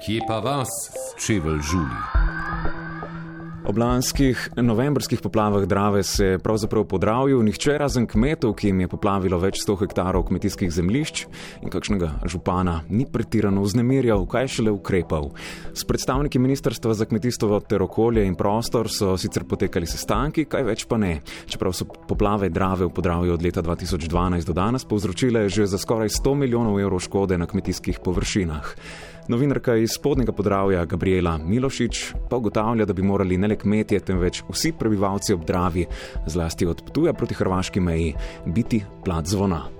Kje pa vas, čevelj žuli? Ob lanskih novembrskih poplavah Drave se je pravzaprav podravil nihče razen kmetov, ki jim je poplavilo več sto hektarov kmetijskih zemljišč in kakšnega župana ni pretirano vznemirjal, kaj šele ukrepal. S predstavniki Ministrstva za kmetijstvo ter okolje in prostor so sicer potekali sestanki, kaj več pa ne. Čeprav so poplave Drave v podravju od leta 2012 do danes povzročile že za skoraj 100 milijonov evrov škode na kmetijskih površinah. Novinarka iz spodnjega podravja Gabriela Milošič pa ugotavlja, da bi morali ne le kmetje, temveč vsi prebivalci ob Dravi, zlasti od Ptuja proti hrvaški meji, biti plat zvona.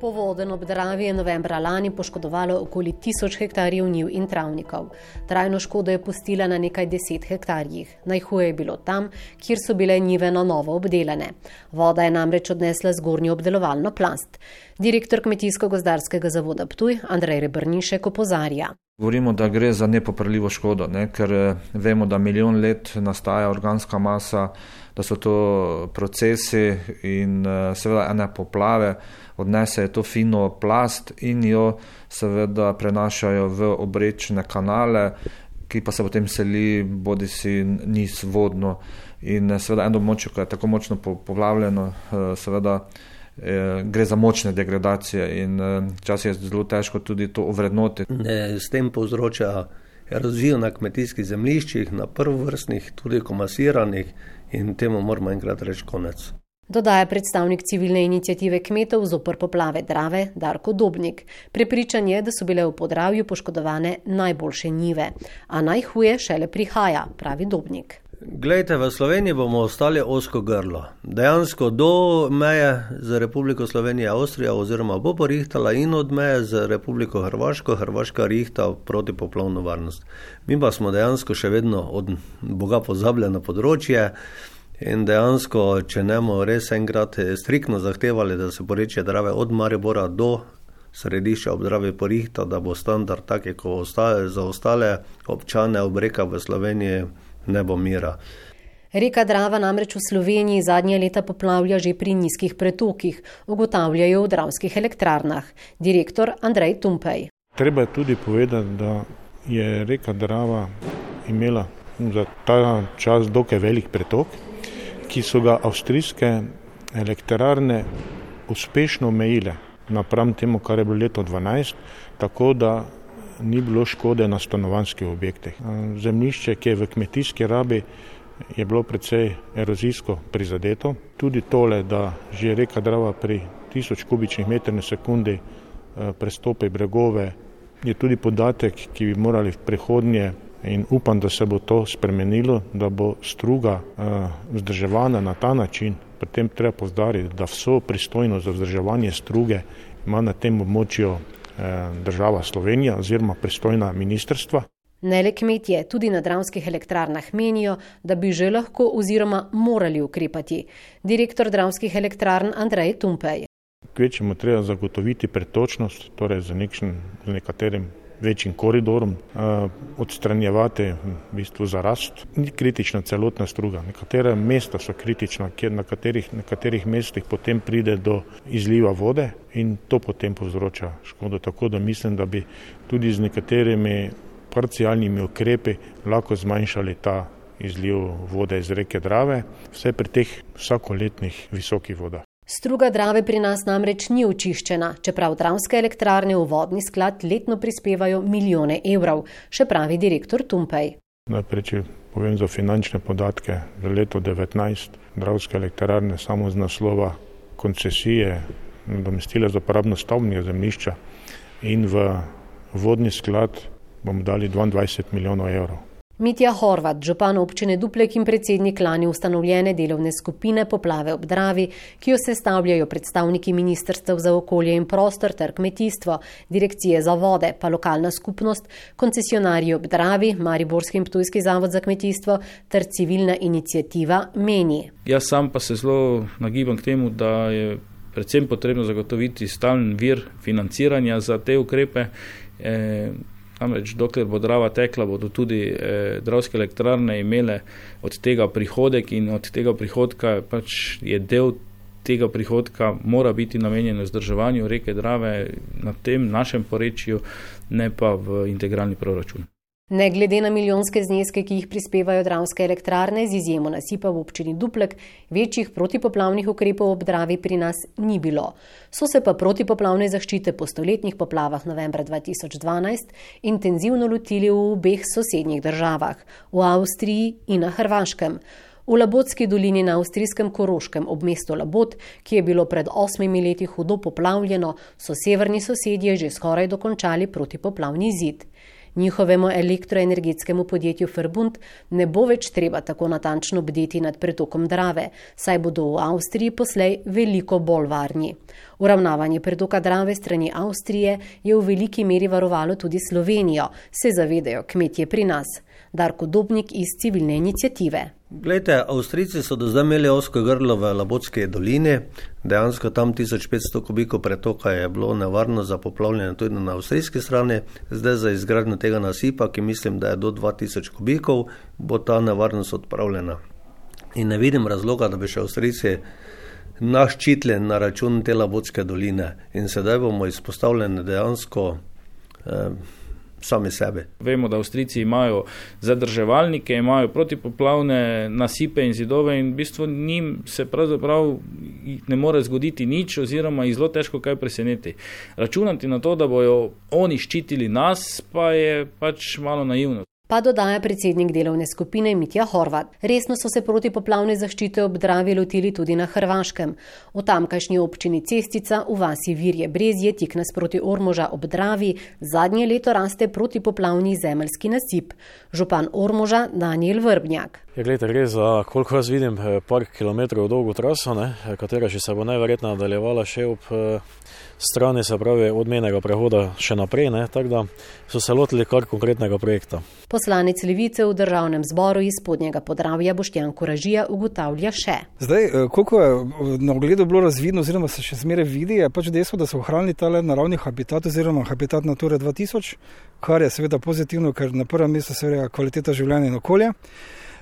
Povoden ob Dravi je novembra lani poškodovalo okoli tisoč hektarjev njiv in travnikov. Trajno škodo je pustila na nekaj deset hektarjih. Najhuje je bilo tam, kjer so bile njive na novo obdelane. Voda je namreč odnesla zgornjo obdelovalno plast. Direktor Kmetijsko-gozdarskega zavoda Ptuj Andrej Rebrnišek opozarja. Govorimo, da gre za nepopravljivo škodo, ne? ker eh, vemo, da milijon let nastaja organska masa, da so to procesi in eh, seveda ene poplave odnesejo to fino plast in jo seveda prenašajo v obrečne kanale, ki pa se potem seli bodi si niz vodno. In eh, seveda eno območje, ki je tako močno poplavljeno, eh, seveda gre za močne degradacije in včasih je zelo težko tudi to ovrednotiti. S tem povzroča erozijo na kmetijskih zemljiščih, na prvovrstnih, tudi komasiranih in temu moramo enkrat reči konec dodaja predstavnik civilne inicijative kmetov zopr poplave Drave Darko Dobnik. Prepričan je, da so bile v podravju poškodovane najboljše njive, a najhuje šele prihaja, pravi Dobnik. Glejte, v Sloveniji bomo ostali osko grlo. Dejansko do meje z Republiko Slovenijo, Avstrijo oziroma bo porihtala in od meje z Republiko Hrvaško, Hrvaška rihta proti poplovno varnost. Mi pa smo dejansko še vedno od Boga pozabljeno področje. In dejansko, če ne bomo res enkrat striktno zahtevali, da se poreče drave od Maribora do središča obdrave porihta, da bo standard tak, kot za ostale občane obreka v Sloveniji, ne bo mira. Reka Drava namreč v Sloveniji zadnje leta poplavlja že pri nizkih pretokih, ugotavljajo v dravskih elektrarnah. Direktor Andrej Tumpej. Treba je tudi povedati, da je reka Drava imela za ta čas dokaj velik pretok ki so ga avstrijske elektrarne uspešno omejile napram temu, kar je bilo leto 12, tako da ni bilo škode na stanovanjskih objektih. Zemljišče, ki je v kmetijski rabi, je bilo precej erozijsko prizadeto. Tudi tole, da že reka Drava pri tisoč kubičnih metrov na sekundi prestopi bregove, je tudi podatek, ki bi morali v prihodnje in upam, da se bo to spremenilo, da bo struga vzdrževana na ta način. Pri tem treba pozdariti, da vso pristojnost za vzdrževanje struge ima na tem območju država Slovenija oziroma pristojna ministrstva. Ne le kmetje, tudi na dravskih elektrarnah menijo, da bi že lahko oziroma morali ukrepati. Direktor dravskih elektrarn Andrej Tumpej. Kvečemu treba zagotoviti pretočnost, torej za, nekšen, za nekaterim večjim koridorom, odstranjevati v bistvu za rast. Ni kritična celotna struga. Nekatera mesta so kritična, kjer na katerih, na katerih mestih potem pride do izliva vode in to potem povzroča škodo. Tako da mislim, da bi tudi z nekaterimi parcialnimi ukrepi lahko zmanjšali ta izliv vode iz reke Drave, vse pri teh vsakoletnih visokih vodah. Struga Drave pri nas namreč ni očiščena, čeprav dravske elektrarne v vodni sklad letno prispevajo milijone evrov, še pravi direktor Tumpej. Najprej, če povem za finančne podatke, za leto 2019 dravske elektrarne samo z naslova koncesije nadomestile za uporabno stavbnega zemljišča in v vodni sklad bomo dali 22 milijonov evrov. Mitja Horvat, župan občine Duplek in predsednik lani ustanovljene delovne skupine poplave ob Dravi, ki jo sestavljajo predstavniki Ministrstv za okolje in prostor ter kmetijstvo, direkcije za vode, pa lokalna skupnost, koncesionarji ob Dravi, Mariborski in Ptujski zavod za kmetijstvo ter civilna inicijativa meni. Jaz sam pa se zelo nagibam k temu, da je predvsem potrebno zagotoviti stalen vir financiranja za te ukrepe. Eh, Namreč, dokler bo Drava tekla, bodo tudi eh, dravske elektrarne imele od tega prihodek in od tega prihodka pač je del tega prihodka mora biti namenjen vzdrževanju reke Drave na tem našem porečju, ne pa v integralni proračun. Ne glede na milijonske zneske, ki jih prispevajo dravske elektrarne, z izjemo nasipa v občini Duplek, večjih protipoplavnih ukrepov ob Dravi pri nas ni bilo. So se pa protipoplavne zaščite po stoletnih poplavah novembra 2012 intenzivno lotili v obeh sosednjih državah, v Avstriji in na Hrvaškem. V Labotski dolini na avstrijskem Koroškem ob mestu Labot, ki je bilo pred osmimi leti hudo poplavljeno, so severni sosedje že skoraj dokončali protipoplavni zid. Njihovemu elektroenergetskemu podjetju Verbund ne bo več treba tako natančno bdeti nad pretokom Drave, saj bodo v Avstriji poslej veliko bolj varni. Uravnavanje pretoka Drave strani Avstrije je v veliki meri varovalo tudi Slovenijo, se zavedajo kmetje pri nas. Darko Dobnik iz civilne inicijative. Glejte, Avstrijci so do zdaj imeli osko grlo v Labotski dolini, dejansko tam 1500 kubikov pretoka je bilo nevarno za poplavljanje tudi na avstrijski strani, zdaj za izgradnjo tega nasipa, ki mislim, da je do 2000 kubikov, bo ta nevarnost odpravljena. In ne vidim razloga, da bi še Avstrijci naščitili na račun te Labotske doline in sedaj bomo izpostavljeni dejansko. Eh, sami sebe. Vemo, da Avstrijci imajo zadrževalnike, imajo protipoplavne nasipe in zidove in v bistvu njim se pravzaprav ne more zgoditi nič oziroma je zelo težko kaj preseneti. Računati na to, da bojo oni ščitili nas, pa je pač malo naivno pa dodaja predsednik delovne skupine Mitja Horvat. Resno so se protipoplavne zaščite ob Dravi lotili tudi na Hrvaškem. V tamkajšnji občini Cestica v vasi Virje Brezje tik nasproti Ormoža ob Dravi zadnje leto raste protipoplavni zemeljski nasip. Župan Ormoža Daniel Vrbnjak. Ja, gledajte, gre za, koliko jaz vidim, eh, par kilometrov dolgo traso, ne, katera še se bo najverjetneje nadaljevala še ob eh, strani, se pravi, odmenega prehoda še naprej, ne, tako da so se lotili kar konkretnega projekta. Poslanec Levice v državnem zboru iz spodnjega podravja Boštjan Koražija ugotavlja še. Zdaj, eh, koliko je eh, na ogledu bilo razvidno, oziroma se še zmeraj vidi, je pač dejstvo, da so ohranili ta naravni habitat oziroma habitat Natura 2000, kar je seveda pozitivno, ker na prvem mestu se je kvaliteta življenja in okolja.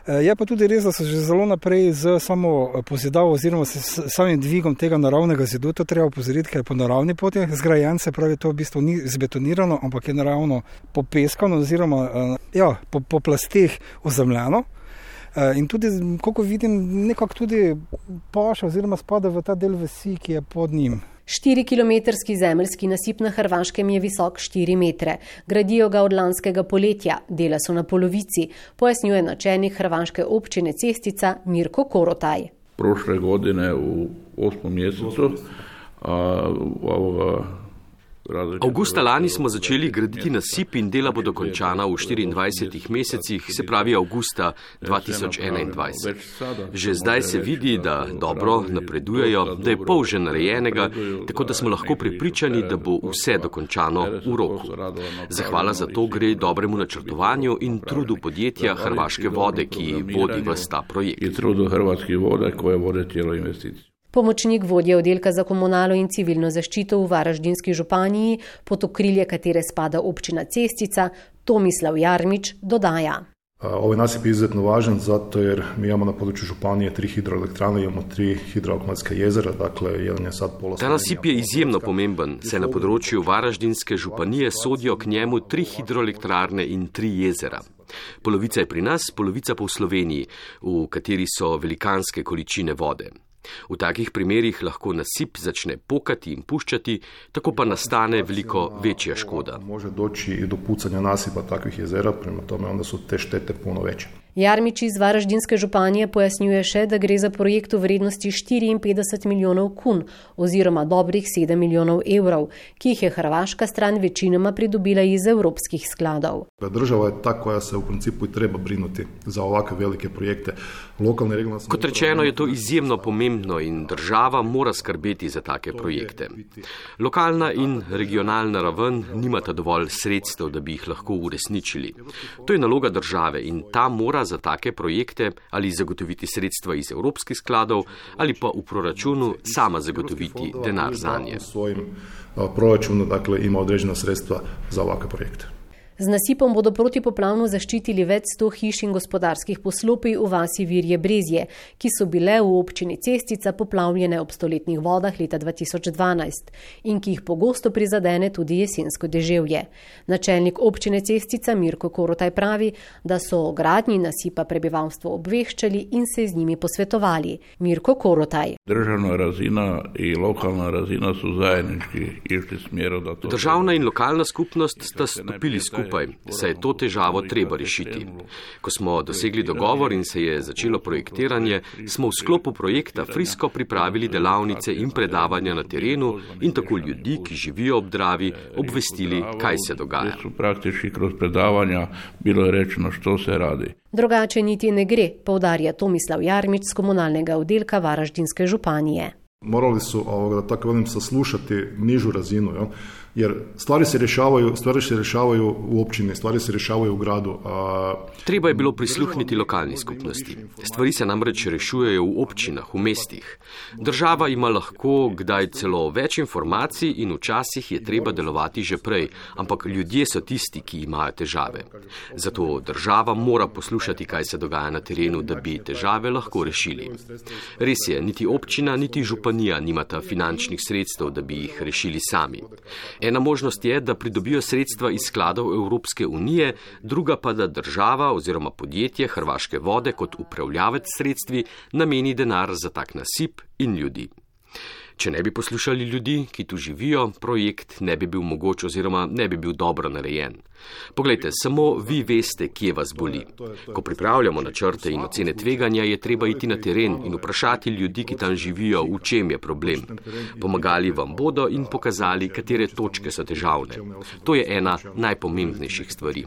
Eh, je pa tudi res, da so že zelo naprej z samo eh, pozidavo oziroma s samim dvigom tega naravnega zidu, to treba upozoriti, ker je po naravni poti zgrajen, se pravi, to v bistvu ni zbetonirano, ampak je naravno popeskano oziroma eh, ja, po, po plasteh ozemljeno. In tudi, kako vidim, nekako tudi paša oziroma spada v ta del vesi, ki je pod njim. 4-kilometrski zemeljski nasip na Hrvaškem je visok 4 metre. Gradijo ga od lanskega poletja, dela so na polovici, pojasnjuje načelnik Hrvaške občine Cestica Mirko Korotaj. Prošle godine u osmom mjesecu a, ovoga Augusta lani smo začeli graditi nasip in dela bodo končana v 24 mesecih, se pravi avgusta 2021. Že zdaj se vidi, da dobro napredujejo, da je pol že narejenega, tako da smo lahko pripričani, da bo vse dokončano v roku. Zahvala za to gre dobremu načrtovanju in trudu podjetja Hrvaške vode, ki vodi v ta projekt. Pomočnik vodje oddelka za komunalo in civilno zaščito v Varaždinski županiji, pod okrilje katere spada občina Cestica, Tomislav Jarmič dodaja. Ovaj nasip je izuzetno važan zato jer mi imamo na području županije tri hidroelektrane, imamo tri hidroakmatske jezera, dakle jedan je sad pola... Ta nasip je izjemno pomemben, se na področju Varaždinske županije sodijo k njemu tri hidroelektrarne in tri jezera. Polovica je pri nas, polovica pa v Sloveniji, v kateri so velikanske količine vode. V takih primerjih lahko nasip začne pokati in puščati, tako pa nastane veliko večja škoda. Može doći do pucanja nasipa takvih jezera, prema tome onda su te štete puno veće. Jarmič iz Varaždinske županije pojasnjuje še, da gre za projekt v vrednosti 54 milijonov kun oziroma dobrih 7 milijonov evrov, ki jih je hrvaška stran večinoma pridobila iz evropskih skladov. Država je ta, koja se v principu treba brinuti za ovakve velike projekte. Lokalne regionalne Kot rečeno, je to izjemno pomembno in država mora skrbeti za take projekte. Lokalna in regionalna raven nimata dovolj sredstev, da bi jih lahko uresničili. To je naloga države in ta mora za take projekte ali zagotoviti sredstva iz evropskih skladov ali pa v proračunu sama zagotoviti denar za nje. V svojim proračunu dakle, ima određena sredstva za ovakve projekte. Z nasipom bodo protipoplavno zaščitili več sto hiš in gospodarskih poslopij v vasi Virje Brezje, ki so bile v občini Cestica poplavljene ob stoletnih vodah leta 2012 in ki jih pogosto prizadene tudi jesensko deževje. Načelnik občine Cestica Mirko Korotaj pravi, da so o gradnji nasipa prebivalstvo obveščali in se z njimi posvetovali. Mirko Korotaj. Državna razina in lokalna razina so zajednički išli smeru, da to. Državna in lokalna skupnost sta stopili skupaj skupaj, saj je to težavo treba rešiti. Ko smo dosegli dogovor in se je začelo projektiranje, smo v sklopu projekta Frisko pripravili delavnice in predavanja na terenu in tako ljudi, ki živijo ob Dravi, obvestili, kaj se dogaja. Praktično kroz predavanja bilo je rečeno, što se radi. Drugače niti ne gre, povdarja Tomislav Jarmič z komunalnega oddelka Varaždinske županije. Morali su, ovoga, da tako velim, saslušati nižu razinu. Jo? jer stvari se rješavaju, stvari se rješavaju u općini, stvari se rješavaju u gradu. A... Treba je bilo prisluhniti lokalni skupnosti. Stvari se namreč rešujejo v občinah, v mestih. Država ima lahko kdaj celo več informacij in včasih je treba delovati že prej, ampak ljudje so tisti, ki imajo težave. Zato država mora poslušati, kaj se dogaja na terenu, da bi težave lahko rešili. Res je, niti občina, niti županija nimata finančnih sredstev, da bi jih rešili sami. Ena možnost je, da pridobijo sredstva iz skladov Evropske unije, druga pa, da država oziroma podjetje Hrvaške vode kot upravljavec sredstvi nameni denar za tak nasip in ljudi. Če ne bi poslušali ljudi, ki tu živijo, projekt ne bi bil mogoč oziroma ne bi bil dobro narejen. Poglejte, samo vi veste, kje vas boli. Ko pripravljamo načrte in ocene tveganja, je treba iti na teren in vprašati ljudi, ki tam živijo, v čem je problem. Pomagali vam bodo in pokazali, katere točke so težavne. To je ena najpomembnejših stvari.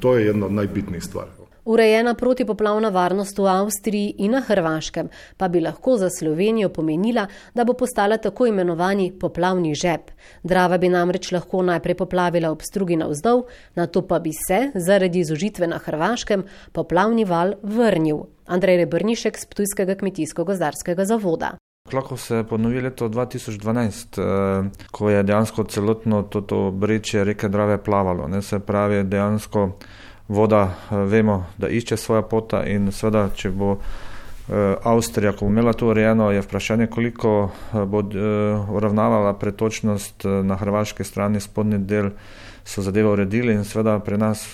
To je ena od najbitnejših stvari. Urejena protipoplavna varnost v Avstriji in na Hrvaškem pa bi lahko za Slovenijo pomenila, da bo postala tako imenovani poplavni žep. Drava bi namreč lahko najprej poplavila ob strugi navzdol, na to pa bi se, zaradi zožitve na Hrvaškem, poplavni val vrnil. Andrej Rebrnišek z Ptujskega kmetijsko-gozdarskega zavoda. Lahko se ponovi leto 2012, eh, ko je dejansko celotno to, to breče reke Drave plavalo. Ne, se pravi, dejansko voda, eh, vemo, da išče svoja pota in seveda, če bo eh, Avstrija, ko bo imela to urejeno, je vprašanje, koliko eh, bo uravnavala pretočnost na hrvaški strani, spodnji del so zadeve uredili in seveda pri nas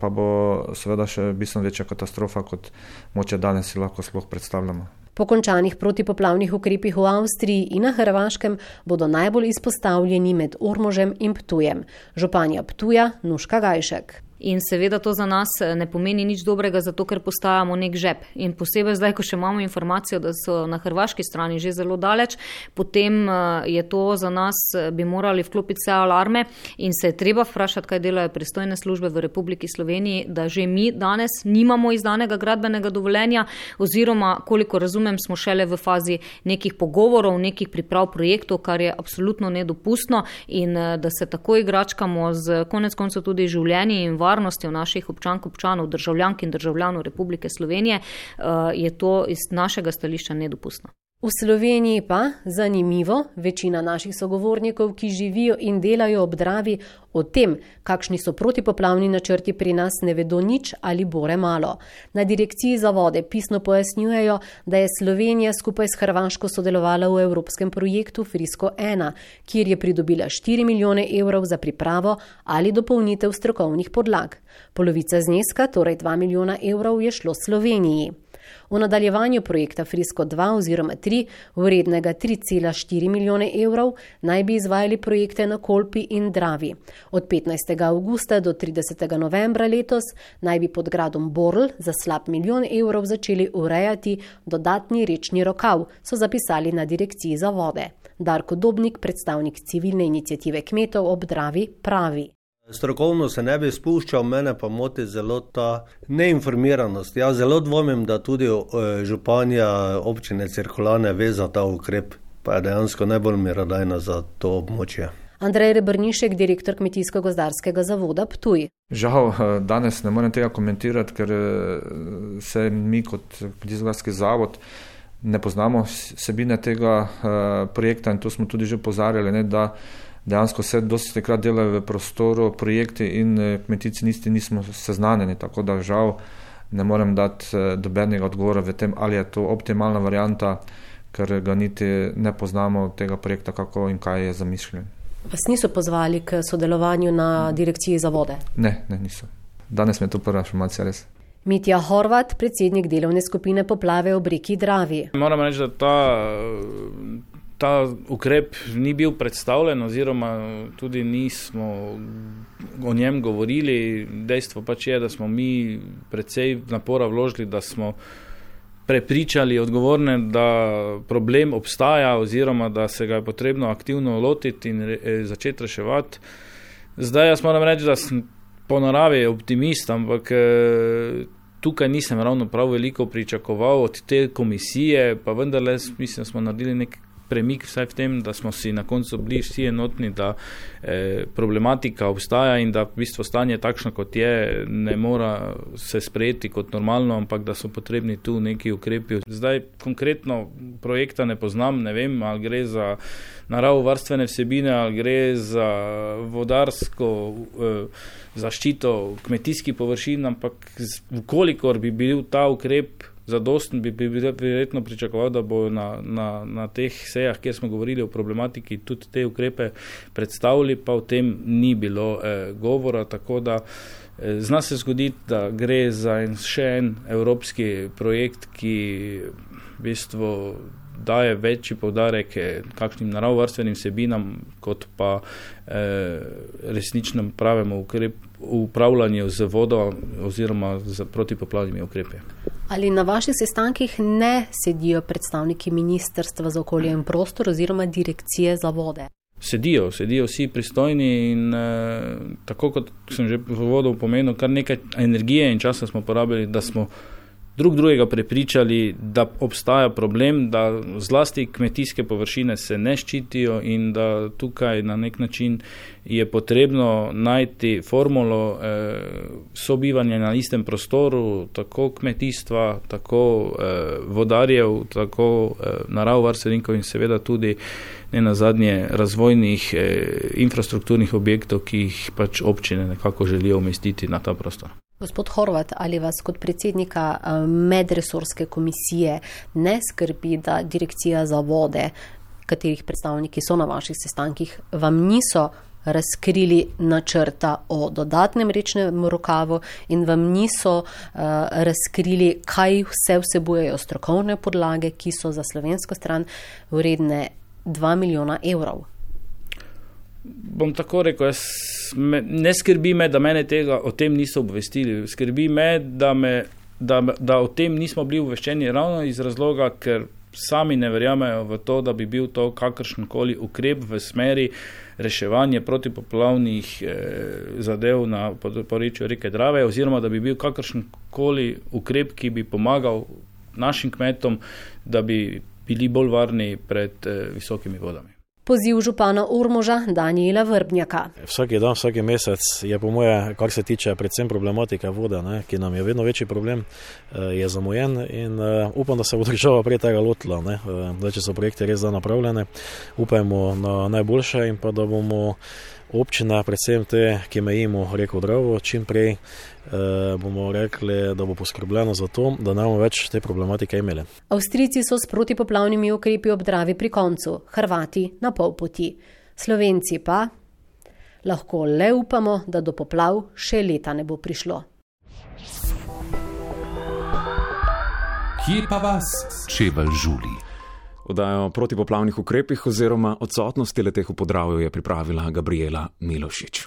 pa bo seveda še bistveno večja katastrofa, kot moče danes si lahko sploh predstavljamo. Po končanih protipoplavnih ukrepih v Avstriji in na Hrvaškem bodo najbolj izpostavljeni med Ormožem in Ptujem. Županja Ptuja Nuška Gajšek. In seveda to za nas eh, ne pomeni nič dobrega, zato ker postajamo nek žep. In posebej zdaj, ko še imamo informacijo, da so na hrvaški strani že zelo daleč, potem eh, je to za nas, eh, bi morali vklopiti vse alarme in se je treba vprašati, kaj delajo pristojne službe v Republiki Sloveniji, da že mi danes nimamo izdanega gradbenega dovoljenja oziroma, koliko razumem, smo šele v fazi nekih pogovorov, nekih priprav projektov, kar je absolutno nedopustno in da se tako igračkamo z konec koncev tudi življenji in varnosti varnostjo naših občank, občanov, državljank in državljanov Republike Slovenije, eh, je to iz našega stališča nedopustno. V Sloveniji pa, zanimivo, večina naših sogovornikov, ki živijo in delajo ob Dravi, o tem, kakšni so protipoplavni načrti pri nas, ne vedo nič ali bore malo. Na direkciji za vode pisno pojasnjujejo, da je Slovenija skupaj s Hrvaško sodelovala v evropskem projektu Frisko 1, kjer je pridobila 4 milijone evrov za pripravo ali dopolnitev strokovnih podlag. Polovica zneska, torej 2 milijona evrov, je šlo Sloveniji. V nadaljevanju projekta Frisko 2 oziroma 3, vrednega 3,4 milijone evrov, naj bi izvajali projekte na Kolpi in Dravi. Od 15. augusta do 30. novembra letos naj bi pod gradom Borl za slab milijon evrov začeli urejati dodatni rečni rokav, so zapisali na direkciji za vode. Darko Dobnik, predstavnik civilne inicijative kmetov ob Dravi, pravi. Strokovno se ne bi spuščal, mene pa moti zelo ta neinformiranost. Jaz zelo dvomim, da tudi eh, županja občine Cirkulane ve za ta ukrep, pa je dejansko najbolj mirodajna za to območje. Andrej Rebrnišek, direktor Kmetijsko-gozdarskega zavoda Ptuj. Žal, eh, danes ne morem tega komentirati, ker eh, se mi kot Kmetijsko-gozdarski zavod ne poznamo sebine tega projekta in to smo tudi že pozarjali, ne, da dejansko se dosti krat delajo v prostoru projekti in kmetici nisti nismo seznanjeni, tako da žal ne morem dati dobenega odgovora v tem, ali je to optimalna varijanta, ker ga niti ne poznamo tega projekta, kako in kaj je zamišljen. Vas niso pozvali k sodelovanju na direkciji za vode? Ne, ne, niso. Danes mi je to prva informacija res. Mitja Horvat, predsednik delovne skupine poplave ob reki Dravi. Moram reči, da ta, ta ukrep ni bil predstavljen, oziroma tudi nismo o njem govorili. Dejstvo pač je, da smo mi precej napora vložili, da smo prepričali odgovorne, da problem obstaja, oziroma da se ga je potrebno aktivno lotiti in re, začeti reševati. Zdaj, jaz moram reči, da sem po naravi optimist, ampak tukaj nisem ravno prav veliko pričakoval od te komisije, pa vendarle mislim, da smo naredili nekaj premik, vsaj v tem, da smo si na koncu bili vsi enotni, da eh, problematika obstaja in da v bistvu stanje takšno, kot je, ne mora se sprejeti kot normalno, ampak da so potrebni tu neki ukrepi. Zdaj konkretno projekta ne poznam, ne vem, ali gre za naravovarstvene vsebine, ali gre za vodarsko eh, zaščito kmetijskih površin, ampak vkolikor bi bil ta ukrep zadosten, bi, bi verjetno pričakoval, da bo na, na, na teh sejah, kjer smo govorili o problematiki, tudi te ukrepe predstavili, pa o tem ni bilo eh, govora. Tako da eh, zna se zgoditi, da gre za en, še en evropski projekt, ki v bistvu daje večji povdarek kakšnim naravovarstvenim sebinam, kot pa eh, resničnem pravemu ukrepu upravljanju z vodo oziroma z protipoplavnimi ukrepi. Ali na vaših sestankih ne sedijo predstavniki Ministrstva za okolje in prostor oziroma Direkcije za vode? Sedijo, sedijo vsi pristojni in eh, tako kot sem že v vodu pomenil, kar nekaj energije in časa smo porabili, da smo drug drugega prepričali, da obstaja problem, da zlasti kmetijske površine se ne ščitijo in da tukaj na nek način je potrebno najti formulo eh, sobivanja na istem prostoru, tako kmetijstva, tako eh, vodarjev, tako eh, naravovarstvenikov in seveda tudi ne na zadnje razvojnih eh, infrastrukturnih objektov, ki jih pač občine nekako želijo umestiti na ta prostor. Gospod Horvat, ali vas kot predsednika eh, medresorske komisije ne skrbi, da direkcija za vode, katerih predstavniki so na vaših sestankih, vam niso razkrili načrta o dodatnem rečnem rokavu in vam niso uh, razkrili, kaj vse vsebujejo strokovne podlage, ki so za slovensko stran vredne 2 milijona evrov? Bom tako rekel, me, ne skrbi me, da me tega o tem niso obvestili. Skrbi me da, me, da, da o tem nismo bili obveščeni ravno iz razloga, ker sami ne verjamejo v to, da bi bil to kakršen koli ukrep v smeri reševanja protipoplavnih eh, zadev na porečju reke Drave, oziroma da bi bil kakršen koli ukrep, ki bi pomagal našim kmetom, da bi bili bolj varni pred eh, visokimi vodami. Poziv župana Urmoža Daniela Vrbnjaka. Vsaki dan, vsaki mesec je po moje, kar se tiče predvsem problematike vode, ne, ki nam je vedno večji problem, eh, je zamujen in uh, upam, da se bo država prej tega lotila. Uh, da če so projekte res da napravljene, upajmo na najboljše in pa da bomo občina, predvsem te, ki mejimo reko Dravo, čim prej eh, bomo rekli, da bo poskrbljeno za to, da ne bomo več te problematike imeli. Avstrijci so s protipoplavnimi ukrepi ob Dravi pri koncu, Hrvati na pol poti. Slovenci pa lahko le upamo, da do poplav še leta ne bo prišlo. Kje pa vas, čevelj žuli? Odajo o protipoplavnih ukrepih oziroma odsotnosti leteh v podravju je pripravila Gabriela Milošič.